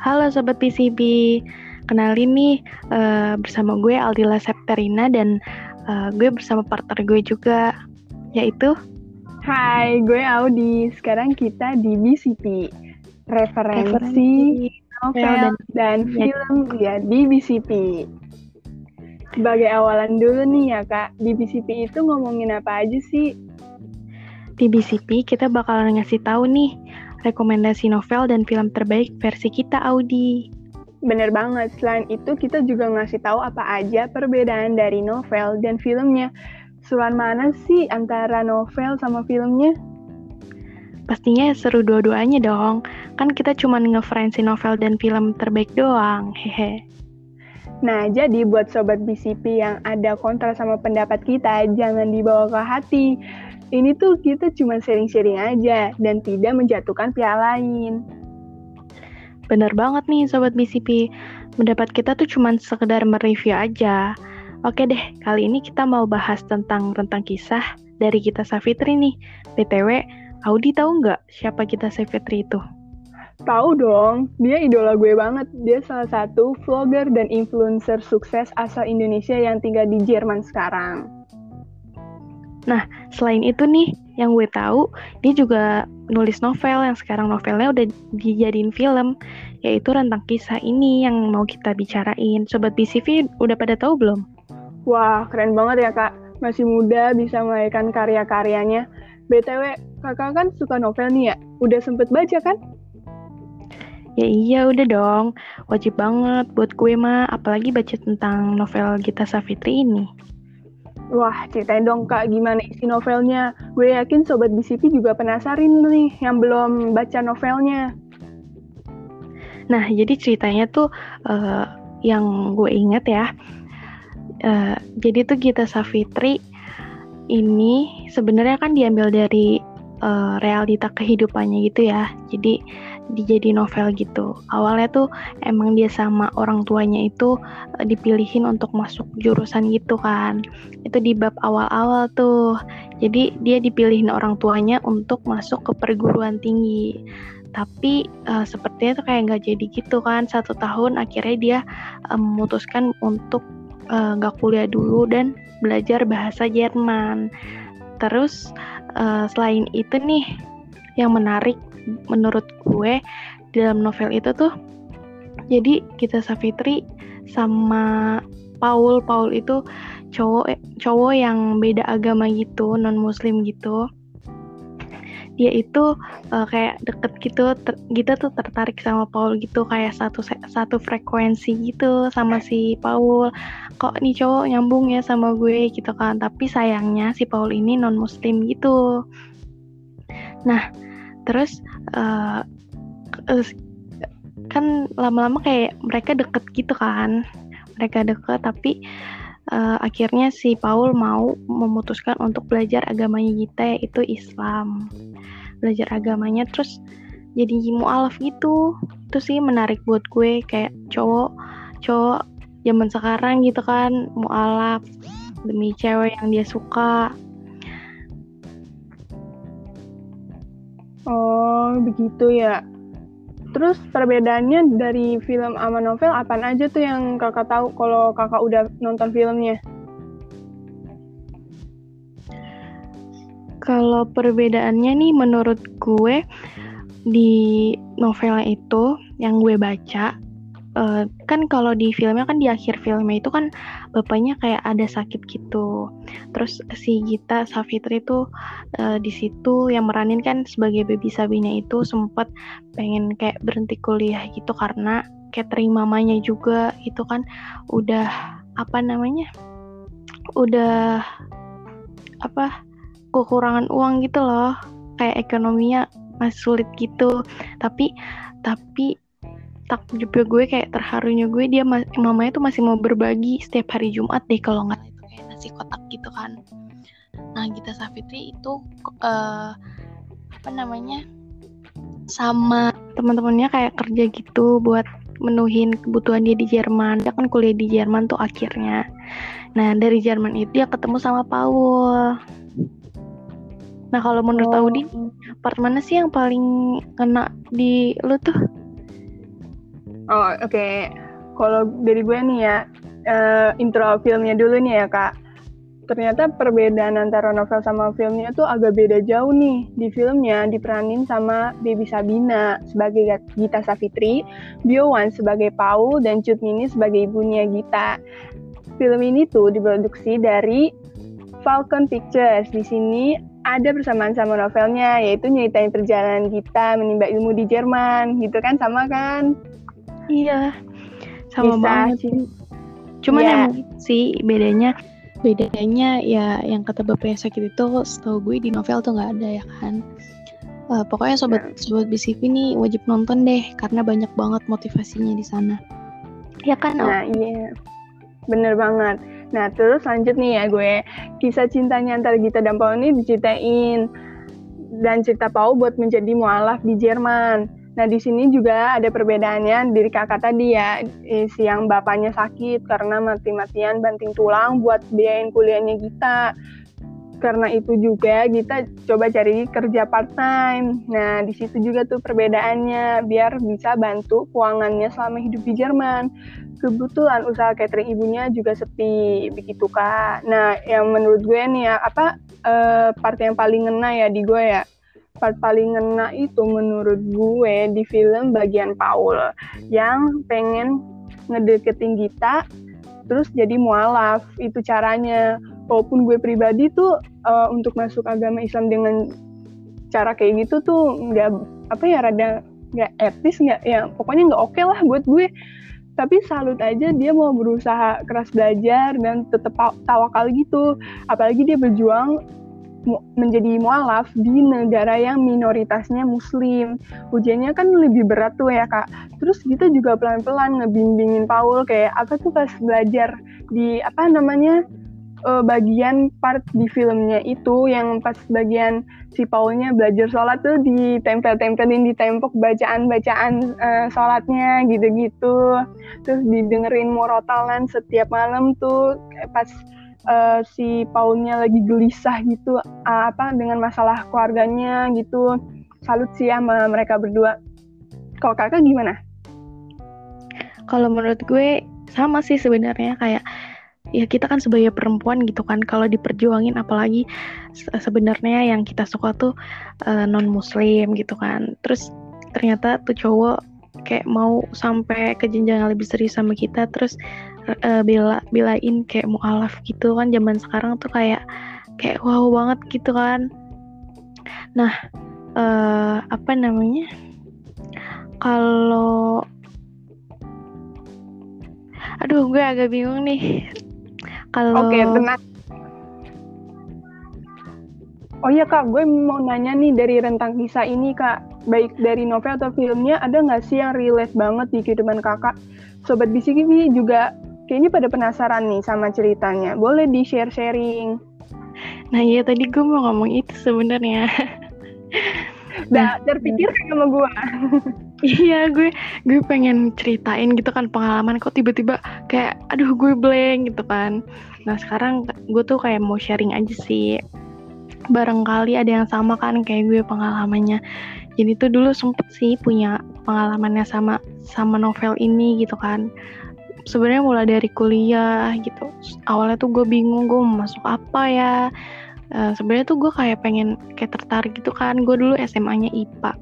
Halo Sobat PCB, kenalin nih uh, bersama gue Aldila Septerina dan uh, gue bersama partner gue juga, yaitu Hai, gue Audi. Sekarang kita di BCP, referensi, referensi novel dan, dan film ya di BCP. Sebagai awalan dulu nih ya kak, di BCP itu ngomongin apa aja sih? Di BCP kita bakalan ngasih tahu nih rekomendasi novel dan film terbaik versi kita Audi. Bener banget, selain itu kita juga ngasih tahu apa aja perbedaan dari novel dan filmnya. Suan mana sih antara novel sama filmnya? Pastinya seru dua-duanya dong. Kan kita cuma ngeferensi novel dan film terbaik doang, hehe. Nah, jadi buat sobat BCP yang ada kontra sama pendapat kita, jangan dibawa ke hati ini tuh kita cuma sharing-sharing aja dan tidak menjatuhkan pihak lain. Bener banget nih Sobat BCP, mendapat kita tuh cuma sekedar mereview aja. Oke deh, kali ini kita mau bahas tentang rentang kisah dari kita Safitri nih. BTW, Audi tahu nggak siapa kita Safitri itu? Tahu dong, dia idola gue banget. Dia salah satu vlogger dan influencer sukses asal Indonesia yang tinggal di Jerman sekarang. Nah, selain itu nih, yang gue tahu, dia juga nulis novel yang sekarang novelnya udah dijadiin film, yaitu Rentang Kisah ini yang mau kita bicarain. Sobat BCV udah pada tahu belum? Wah, keren banget ya kak. Masih muda bisa melahirkan karya-karyanya. BTW, kakak kan suka novel nih ya? Udah sempet baca kan? Ya iya udah dong, wajib banget buat gue mah, apalagi baca tentang novel Gita Savitri ini. Wah, ceritain dong kak gimana isi novelnya. Gue yakin sobat BCP juga penasaran nih yang belum baca novelnya. Nah, jadi ceritanya tuh uh, yang gue inget ya. Uh, jadi tuh Gita Savitri ini sebenarnya kan diambil dari uh, realita kehidupannya gitu ya. Jadi dijadi novel gitu. Awalnya tuh emang dia sama orang tuanya itu uh, dipilihin untuk masuk jurusan gitu kan. Itu di bab awal-awal tuh. Jadi dia dipilihin orang tuanya untuk masuk ke perguruan tinggi. Tapi uh, sepertinya tuh kayak nggak jadi gitu kan. Satu tahun akhirnya dia uh, memutuskan untuk nggak uh, kuliah dulu dan belajar bahasa Jerman. Terus uh, selain itu nih yang menarik menurut gue dalam novel itu tuh jadi kita Safitri sama Paul Paul itu cowok cowok yang beda agama gitu non muslim gitu. Dia itu uh, kayak deket gitu kita tuh tertarik sama Paul gitu kayak satu satu frekuensi gitu sama si Paul. Kok nih cowok nyambung ya sama gue gitu kan tapi sayangnya si Paul ini non muslim gitu. Nah terus uh, kan lama-lama kayak mereka deket gitu kan. Mereka deket tapi uh, akhirnya si Paul mau memutuskan untuk belajar agamanya kita yaitu Islam. Belajar agamanya terus jadi mualaf gitu. Itu sih menarik buat gue kayak cowok cowok zaman sekarang gitu kan mualaf. Demi cewek yang dia suka Oh, begitu ya. Terus perbedaannya dari film sama novel apa aja tuh yang kakak tahu kalau kakak udah nonton filmnya? Kalau perbedaannya nih menurut gue di novelnya itu yang gue baca uh, kan kalau di filmnya kan di akhir filmnya itu kan bapaknya kayak ada sakit gitu. Terus si Gita Safitri itu uh, di situ yang meranin kan sebagai baby Sabina itu sempat pengen kayak berhenti kuliah gitu karena catering mamanya juga itu kan udah apa namanya? udah apa kekurangan uang gitu loh kayak ekonominya masih sulit gitu tapi tapi takjubnya gue kayak terharunya gue dia mamanya tuh masih mau berbagi setiap hari Jumat deh kalau nggak itu kayak nasi kotak gitu kan. Nah Gita Safitri itu uh, apa namanya sama teman-temannya kayak kerja gitu buat menuhin kebutuhan dia di Jerman. Dia kan kuliah di Jerman tuh akhirnya. Nah dari Jerman itu dia ketemu sama Paul. Nah kalau menurut oh. Audi part mana sih yang paling kena di lu tuh Oh oke, okay. kalau dari gue nih ya uh, intro filmnya dulu nih ya kak. Ternyata perbedaan antara novel sama filmnya tuh agak beda jauh nih. Di filmnya diperanin sama Baby Sabina sebagai Gita Savitri, Bio Wan sebagai Paul, dan Cut Mini sebagai ibunya Gita. Film ini tuh diproduksi dari Falcon Pictures. Di sini ada persamaan sama novelnya, yaitu nyeritain perjalanan kita menimba ilmu di Jerman, gitu kan, sama kan? Iya, sama Bisa. banget sih. Cuman yeah. emang sih bedanya bedanya ya yang kata bapaknya sakit itu setahu gue di novel tuh nggak ada ya kan uh, pokoknya sobat yeah. sobat BCV nih wajib nonton deh karena banyak banget motivasinya di sana ya kan nah iya bener banget nah terus lanjut nih ya gue kisah cintanya antara Gita dan Paul ini diceritain dan cerita Paul buat menjadi mualaf di Jerman Nah, di sini juga ada perbedaannya dari kakak tadi ya, si yang bapaknya sakit karena mati-matian banting tulang buat biayain kuliahnya kita. Karena itu juga kita coba cari kerja part time. Nah, di situ juga tuh perbedaannya biar bisa bantu keuangannya selama hidup di Jerman. Kebetulan usaha catering ibunya juga sepi begitu kak. Nah, yang menurut gue nih ya apa uh, part yang paling ngena ya di gue ya part paling ngena itu menurut gue di film bagian Paul yang pengen ngedeketin Gita terus jadi mualaf. Itu caranya. Walaupun gue pribadi tuh uh, untuk masuk agama Islam dengan cara kayak gitu tuh nggak apa ya rada nggak etis nggak ya pokoknya nggak oke okay lah buat gue. Tapi salut aja dia mau berusaha keras belajar dan tetap tawakal gitu. Apalagi dia berjuang menjadi mualaf di negara yang minoritasnya muslim. Ujiannya kan lebih berat tuh ya kak. Terus kita juga pelan-pelan ngebimbingin Paul kayak apa tuh pas belajar di apa namanya uh, bagian part di filmnya itu yang pas bagian si Paulnya belajar sholat tuh ditempel-tempelin di tembok bacaan-bacaan uh, sholatnya gitu-gitu. Terus didengerin morotalan setiap malam tuh pas uh, si Paulnya lagi gelisah gitu uh, apa dengan masalah keluarganya gitu. Salut sih sama mereka berdua. Kalau kakak gimana? Kalau menurut gue sama sih sebenarnya. Kayak ya kita kan sebagai perempuan gitu kan. Kalau diperjuangin apalagi sebenarnya yang kita suka tuh uh, eh, non muslim gitu kan. Terus ternyata tuh cowok kayak mau sampai ke jenjang yang lebih serius sama kita. Terus uh, bela belain kayak mualaf gitu kan zaman sekarang tuh kayak kayak wow banget gitu kan. Nah uh, apa namanya? Kalau aduh gue agak bingung nih. Kalau oke okay, tenang. Oh iya kak, gue mau nanya nih dari rentang kisah ini kak, baik dari novel atau filmnya, ada nggak sih yang relate banget di kehidupan kakak? Sobat BCKV juga kayaknya pada penasaran nih sama ceritanya. Boleh di share sharing. Nah iya tadi gue mau ngomong itu sebenarnya. Nah, terpikir sama gue. iya gue gue pengen ceritain gitu kan pengalaman kok tiba-tiba kayak aduh gue blank gitu kan. Nah sekarang gue tuh kayak mau sharing aja sih. Barangkali ada yang sama kan kayak gue pengalamannya. Jadi tuh dulu sempet sih punya pengalamannya sama sama novel ini gitu kan sebenarnya mulai dari kuliah gitu. Awalnya tuh gue bingung gue mau masuk apa ya? Uh, sebenarnya tuh gue kayak pengen kayak tertarik gitu kan. Gue dulu SMA-nya IPA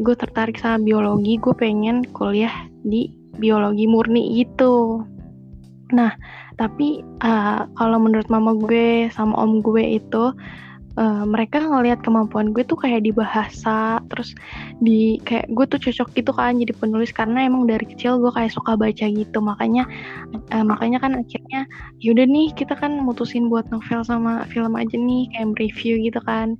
gue tertarik sama biologi gue pengen kuliah di biologi murni gitu. Nah tapi uh, kalau menurut mama gue sama om gue itu uh, mereka ngelihat kemampuan gue tuh kayak di bahasa terus di kayak gue tuh cocok gitu kan jadi penulis karena emang dari kecil gue kayak suka baca gitu. Makanya uh, makanya kan akhirnya yaudah nih kita kan mutusin buat novel sama film aja nih kayak review gitu kan.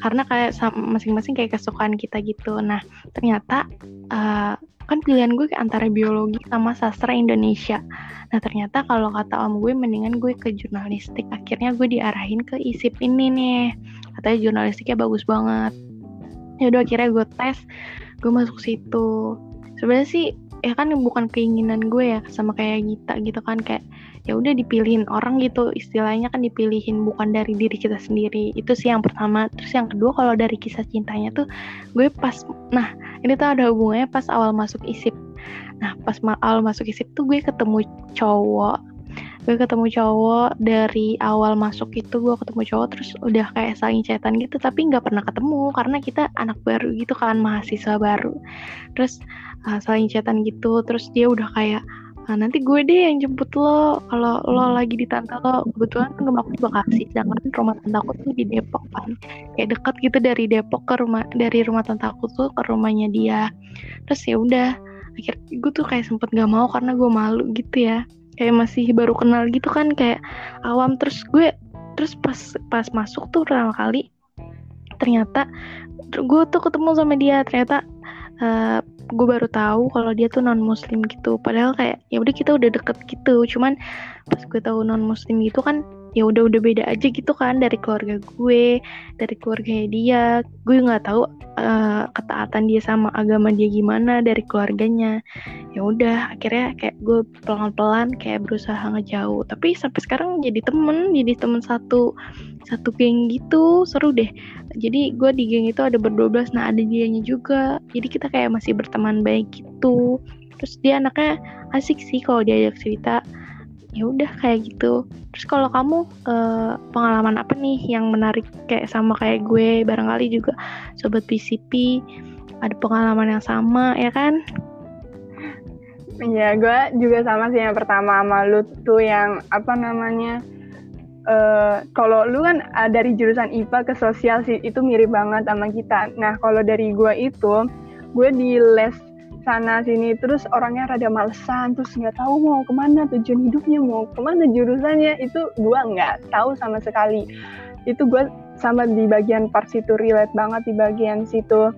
Karena kayak masing-masing kayak kesukaan kita gitu. Nah ternyata uh, kan pilihan gue antara biologi sama sastra Indonesia. Nah ternyata kalau kata om gue mendingan gue ke jurnalistik. Akhirnya gue diarahin ke isip ini nih. Katanya jurnalistiknya bagus banget. Ya udah akhirnya gue tes gue masuk situ. Sebenarnya sih ya kan bukan keinginan gue ya sama kayak Gita gitu kan. Kayak ya udah dipilihin orang gitu. Istilahnya kan dipilihin bukan dari diri kita sendiri. Itu sih yang pertama. Terus yang kedua kalau dari kisah cintanya tuh gue pas nah ini tuh ada hubungannya pas awal masuk isip. Nah pas awal masuk isip tuh gue ketemu cowok. Gue ketemu cowok dari awal masuk itu gue ketemu cowok terus udah kayak saling chatan gitu tapi nggak pernah ketemu karena kita anak baru gitu kan mahasiswa baru. Terus uh, saling chatan gitu terus dia udah kayak Nah, nanti gue deh yang jemput lo. Kalau lo lagi di tante lo kebetulan kan rumah aku di Bekasi. Sedangkan rumah tante aku tuh di Depok kan. Kayak deket gitu dari Depok ke rumah dari rumah tante aku tuh ke rumahnya dia. Terus ya udah akhirnya gue tuh kayak sempet gak mau karena gue malu gitu ya. Kayak masih baru kenal gitu kan kayak awam. Terus gue terus pas pas masuk tuh pertama kali ternyata gue tuh ketemu sama dia. Ternyata uh, gue baru tahu kalau dia tuh non muslim gitu. Padahal kayak ya udah kita udah deket gitu. Cuman pas gue tahu non muslim gitu kan ya udah udah beda aja gitu kan dari keluarga gue dari keluarganya dia. Gue nggak tahu uh, ketaatan dia sama agama dia gimana dari keluarganya. Ya udah akhirnya kayak gue pelan-pelan kayak berusaha ngejauh. Tapi sampai sekarang jadi temen jadi temen satu satu geng gitu. Seru deh. Jadi gue di geng itu ada berdua belas nah ada dianya juga. Jadi kita kayak masih berteman baik gitu. Terus dia anaknya asik sih kalau diajak cerita ya udah kayak gitu. Terus kalau kamu uh, pengalaman apa nih yang menarik kayak sama kayak gue barangkali juga? Sobat PCP ada pengalaman yang sama ya kan? Iya, gue juga sama sih yang pertama sama lu tuh yang apa namanya uh, kalau lu kan uh, dari jurusan IPA ke sosial sih itu mirip banget sama kita. Nah kalau dari gue itu gue di les sana sini. Terus orangnya rada malesan terus nggak tahu mau ke mana tujuan hidupnya mau ke mana jurusannya. Itu gue nggak tahu sama sekali. Itu gue sama di bagian part situ relate banget di bagian situ.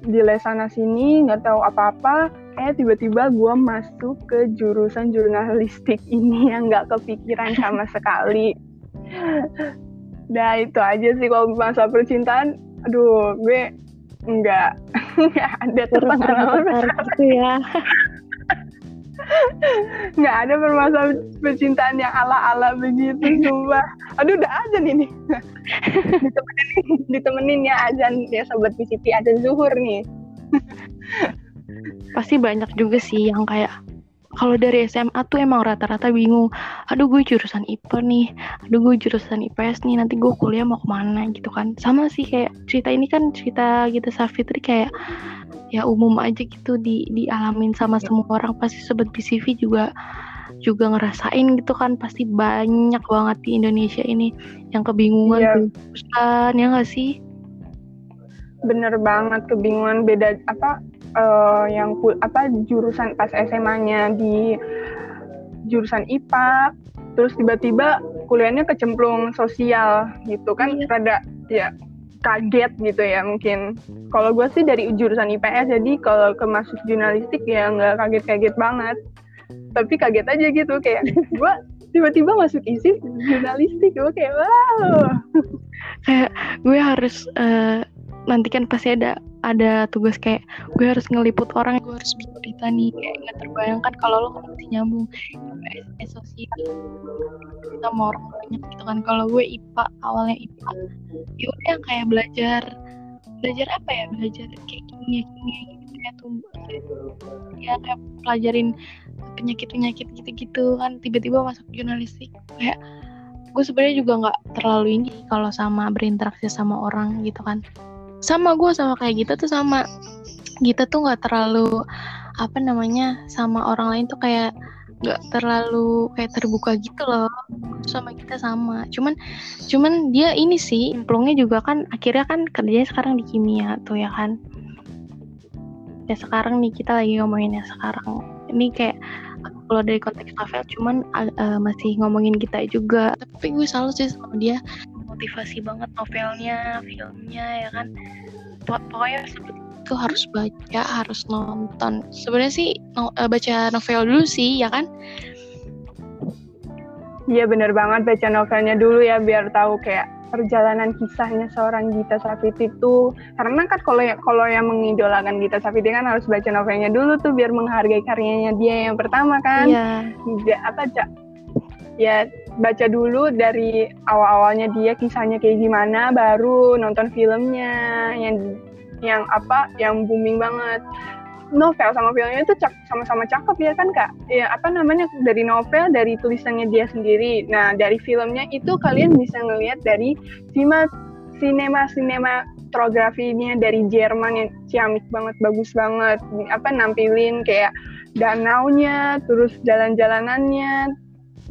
Di les sana sini nggak tahu apa-apa. Eh tiba-tiba gue masuk ke jurusan jurnalistik ini yang nggak kepikiran sama sekali. Nah itu aja sih kalau masa percintaan, aduh gue nggak nggak ada pengalaman. gitu ya? Nggak ada permasalahan percintaan yang ala-ala begitu sumpah. Aduh udah aja nih ditemenin ditemenin ya azan ya sobat PCP ada zuhur nih. Pasti banyak juga sih yang kayak kalau dari SMA tuh emang rata-rata bingung. Aduh gue jurusan IPA nih. Aduh gue jurusan IPS nih. Nanti gue kuliah mau ke mana gitu kan. Sama sih kayak cerita ini kan cerita kita Safitri kayak ya umum aja gitu di dialamin sama semua orang. Pasti sobat BCV juga juga ngerasain gitu kan. Pasti banyak banget di Indonesia ini yang kebingungan iya. jurusan ya gak sih? Bener banget kebingungan. Beda apa uh, yang apa jurusan pas SMA-nya di jurusan IPA terus tiba-tiba kuliahnya kecemplung sosial gitu kan iya. rada ya kaget gitu ya mungkin. Kalau gue sih dari jurusan IPS jadi kalau ke masuk jurnalistik ya nggak kaget-kaget banget. Tapi kaget aja gitu kayak gue tiba-tiba masuk isi jurnalistik gue kayak wow. Kayak gue harus uh, nanti kan pasti ada ada tugas kayak gue harus ngeliput orang gue harus berita nih. Kayak nggak terbayangkan kalau lo masih nyambung sosial sama orang banyak gitu kan. Kalau gue IPA awalnya IPA ya udah kayak belajar belajar apa ya? Belajar kayak kimia kimia gitu ya tuh ya kayak pelajarin penyakit penyakit gitu gitu kan. Tiba-tiba masuk jurnalistik kayak gue sebenarnya juga nggak terlalu ini kalau sama berinteraksi sama orang gitu kan sama gue sama kayak gitu tuh sama. Kita tuh nggak terlalu apa namanya sama orang lain tuh kayak nggak terlalu kayak terbuka gitu loh. Sama kita sama. Cuman cuman dia ini sih implungnya juga kan akhirnya kan kerjanya sekarang di kimia tuh ya kan. Ya sekarang nih kita lagi ngomongin ya sekarang. Ini kayak kalau dari konteks novel cuman uh, masih ngomongin kita juga. Tapi gue selalu sih sama dia motivasi banget novelnya filmnya ya kan pokoknya itu harus baca harus nonton sebenarnya sih no, uh, baca novel dulu sih ya kan Iya bener banget baca novelnya dulu ya biar tahu kayak perjalanan kisahnya seorang Gita Savitri itu karena kan kalau ya, kalau yang mengidolakan Gita Savitri kan harus baca novelnya dulu tuh biar menghargai karyanya dia yang pertama kan. Iya. Yeah. Apa ya baca dulu dari awal-awalnya dia kisahnya kayak gimana baru nonton filmnya yang yang apa yang booming banget. Novel sama filmnya itu sama-sama cakep ya kan kak? Ya apa namanya dari novel dari tulisannya dia sendiri. Nah dari filmnya itu kalian bisa ngelihat dari sima sinema sinema fotografinya dari Jerman yang ciamik banget bagus banget. Apa nampilin kayak danaunya terus jalan-jalanannya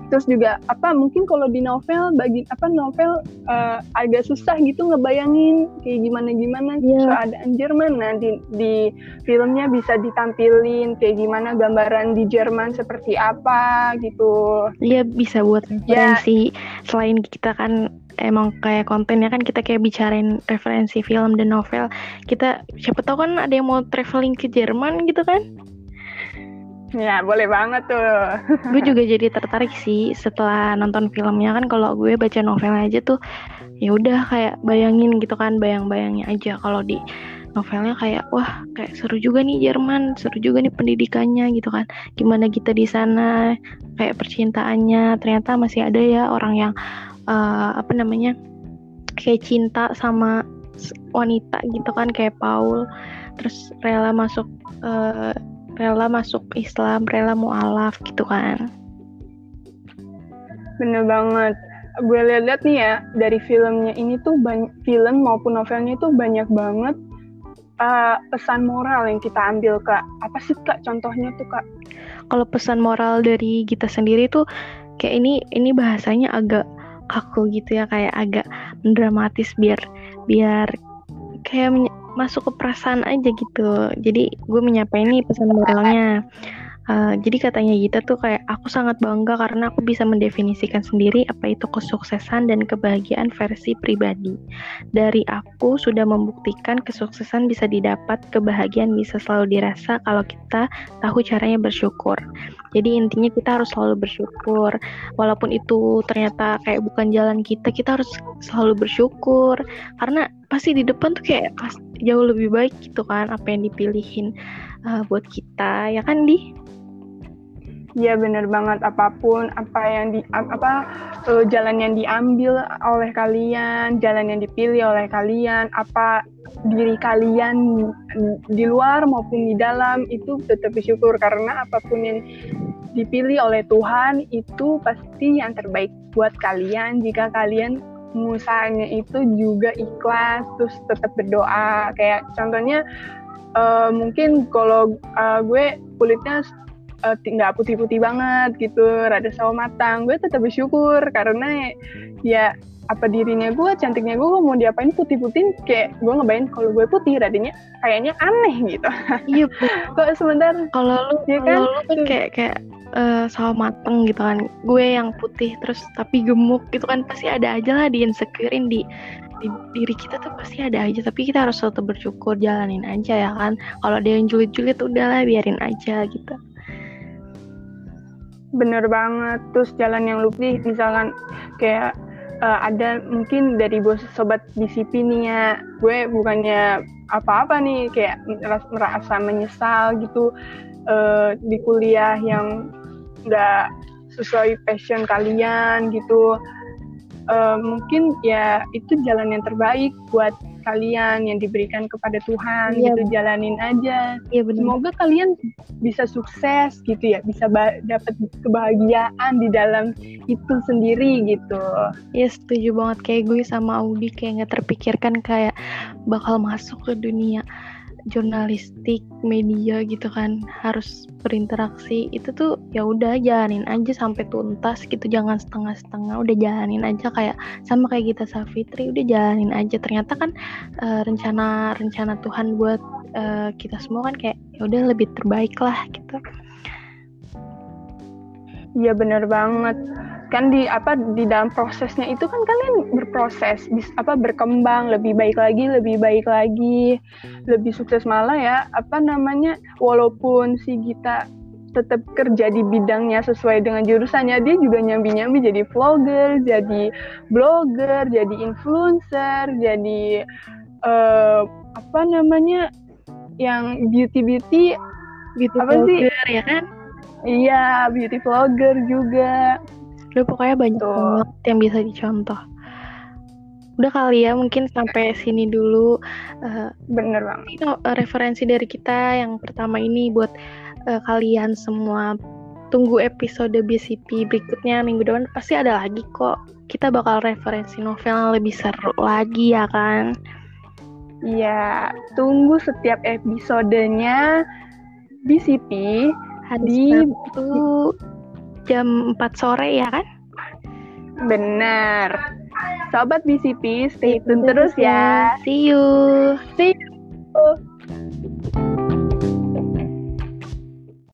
terus juga apa mungkin kalau di novel bagi apa novel uh, agak susah gitu ngebayangin kayak gimana gimana yeah. keadaan Jerman nah di, di filmnya bisa ditampilin kayak gimana gambaran di Jerman seperti apa gitu iya yeah, bisa buat ya. referensi yeah. selain kita kan emang kayak kontennya kan kita kayak bicarain referensi film dan novel kita siapa tahu kan ada yang mau traveling ke Jerman gitu kan Ya, boleh banget tuh. gue juga jadi tertarik sih setelah nonton filmnya kan kalau gue baca novel aja tuh ya udah kayak bayangin gitu kan, bayang-bayangnya aja kalau di novelnya kayak wah kayak seru juga nih Jerman, seru juga nih pendidikannya gitu kan. Gimana kita di sana, kayak percintaannya ternyata masih ada ya orang yang uh, apa namanya? kayak cinta sama wanita gitu kan kayak Paul terus rela masuk uh, rela masuk Islam, rela mualaf gitu kan. Bener banget. Gue lihat-lihat nih ya dari filmnya ini tuh banyak film maupun novelnya itu banyak banget uh, pesan moral yang kita ambil kak. Apa sih kak contohnya tuh kak? Kalau pesan moral dari kita sendiri tuh kayak ini ini bahasanya agak kaku gitu ya kayak agak dramatis biar biar kayak masuk ke perasaan aja gitu jadi gue menyapa ini pesan moralnya Uh, jadi katanya Gita tuh kayak aku sangat bangga karena aku bisa mendefinisikan sendiri apa itu kesuksesan dan kebahagiaan versi pribadi. Dari aku sudah membuktikan kesuksesan bisa didapat, kebahagiaan bisa selalu dirasa kalau kita tahu caranya bersyukur. Jadi intinya kita harus selalu bersyukur. Walaupun itu ternyata kayak bukan jalan kita, kita harus selalu bersyukur karena pasti di depan tuh kayak jauh lebih baik gitu kan apa yang dipilihin uh, buat kita ya kan di? Iya bener banget. Apa pun apa yang di apa uh, jalan yang diambil oleh kalian, jalan yang dipilih oleh kalian, apa diri kalian di luar maupun di dalam itu tetap bersyukur. Karena apa pun yang dipilih oleh Tuhan itu pasti yang terbaik buat kalian. Jika kalian usahanya itu juga ikhlas terus tetap berdoa. Kayak contohnya uh, mungkin kalau uh, gue kulitnya uh, nggak putih-putih banget gitu, rada sawo matang, gue tetap bersyukur karena ya apa dirinya gue, cantiknya gue, mau diapain putih-putih, kayak gue ngebayang kalau gue putih, radanya kayaknya aneh gitu. Iya, kok sebentar. Kalau lu, ya kan? lu kan kayak kayak uh, sawo mateng gitu kan, gue yang putih terus tapi gemuk gitu kan pasti ada aja lah di insecurein di di diri kita tuh pasti ada aja tapi kita harus tetap bersyukur jalanin aja ya kan kalau ada yang julid-julid udahlah biarin aja gitu bener banget. Terus jalan yang lebih misalkan kayak uh, ada mungkin dari bos sobat DCP nih ya. Gue bukannya apa-apa nih kayak merasa menyesal gitu uh, di kuliah yang nggak sesuai passion kalian gitu. Uh, mungkin ya itu jalan yang terbaik buat kalian yang diberikan kepada Tuhan iya, gitu jalanin aja. Iya. Semoga kalian bisa sukses gitu ya, bisa dapat kebahagiaan di dalam itu sendiri gitu. Iya setuju banget kayak gue sama Audi kayak nggak terpikirkan kayak bakal masuk ke dunia jurnalistik media gitu kan harus berinteraksi itu tuh ya udah jalanin aja sampai tuntas gitu jangan setengah-setengah udah jalanin aja kayak sama kayak kita Safitri udah jalanin aja. Ternyata kan uh, rencana rencana Tuhan buat uh, kita semua kan kayak ya udah lebih terbaik lah gitu. Iya bener banget kan di apa di dalam prosesnya itu kan kalian berproses bis, apa berkembang lebih baik lagi lebih baik lagi lebih sukses malah ya apa namanya walaupun si Gita tetap kerja di bidangnya sesuai dengan jurusannya dia juga nyambi-nyambi jadi vlogger jadi blogger jadi influencer jadi uh, apa namanya yang beauty beauty beauty apa vlogger, sih ya kan? Iya beauty vlogger juga Udah pokoknya banyak Tuh. banget yang bisa dicontoh. udah kali ya mungkin sampai sini dulu uh, bener banget ini referensi dari kita yang pertama ini buat uh, kalian semua tunggu episode BCP berikutnya minggu depan pasti ada lagi kok. Kita bakal referensi novel yang lebih seru lagi ya kan? Iya, tunggu setiap episodenya BCP Hari di Sabtu jam 4 sore ya kan? Benar. Sobat BCP, stay tune ya. terus ya. See you. See you.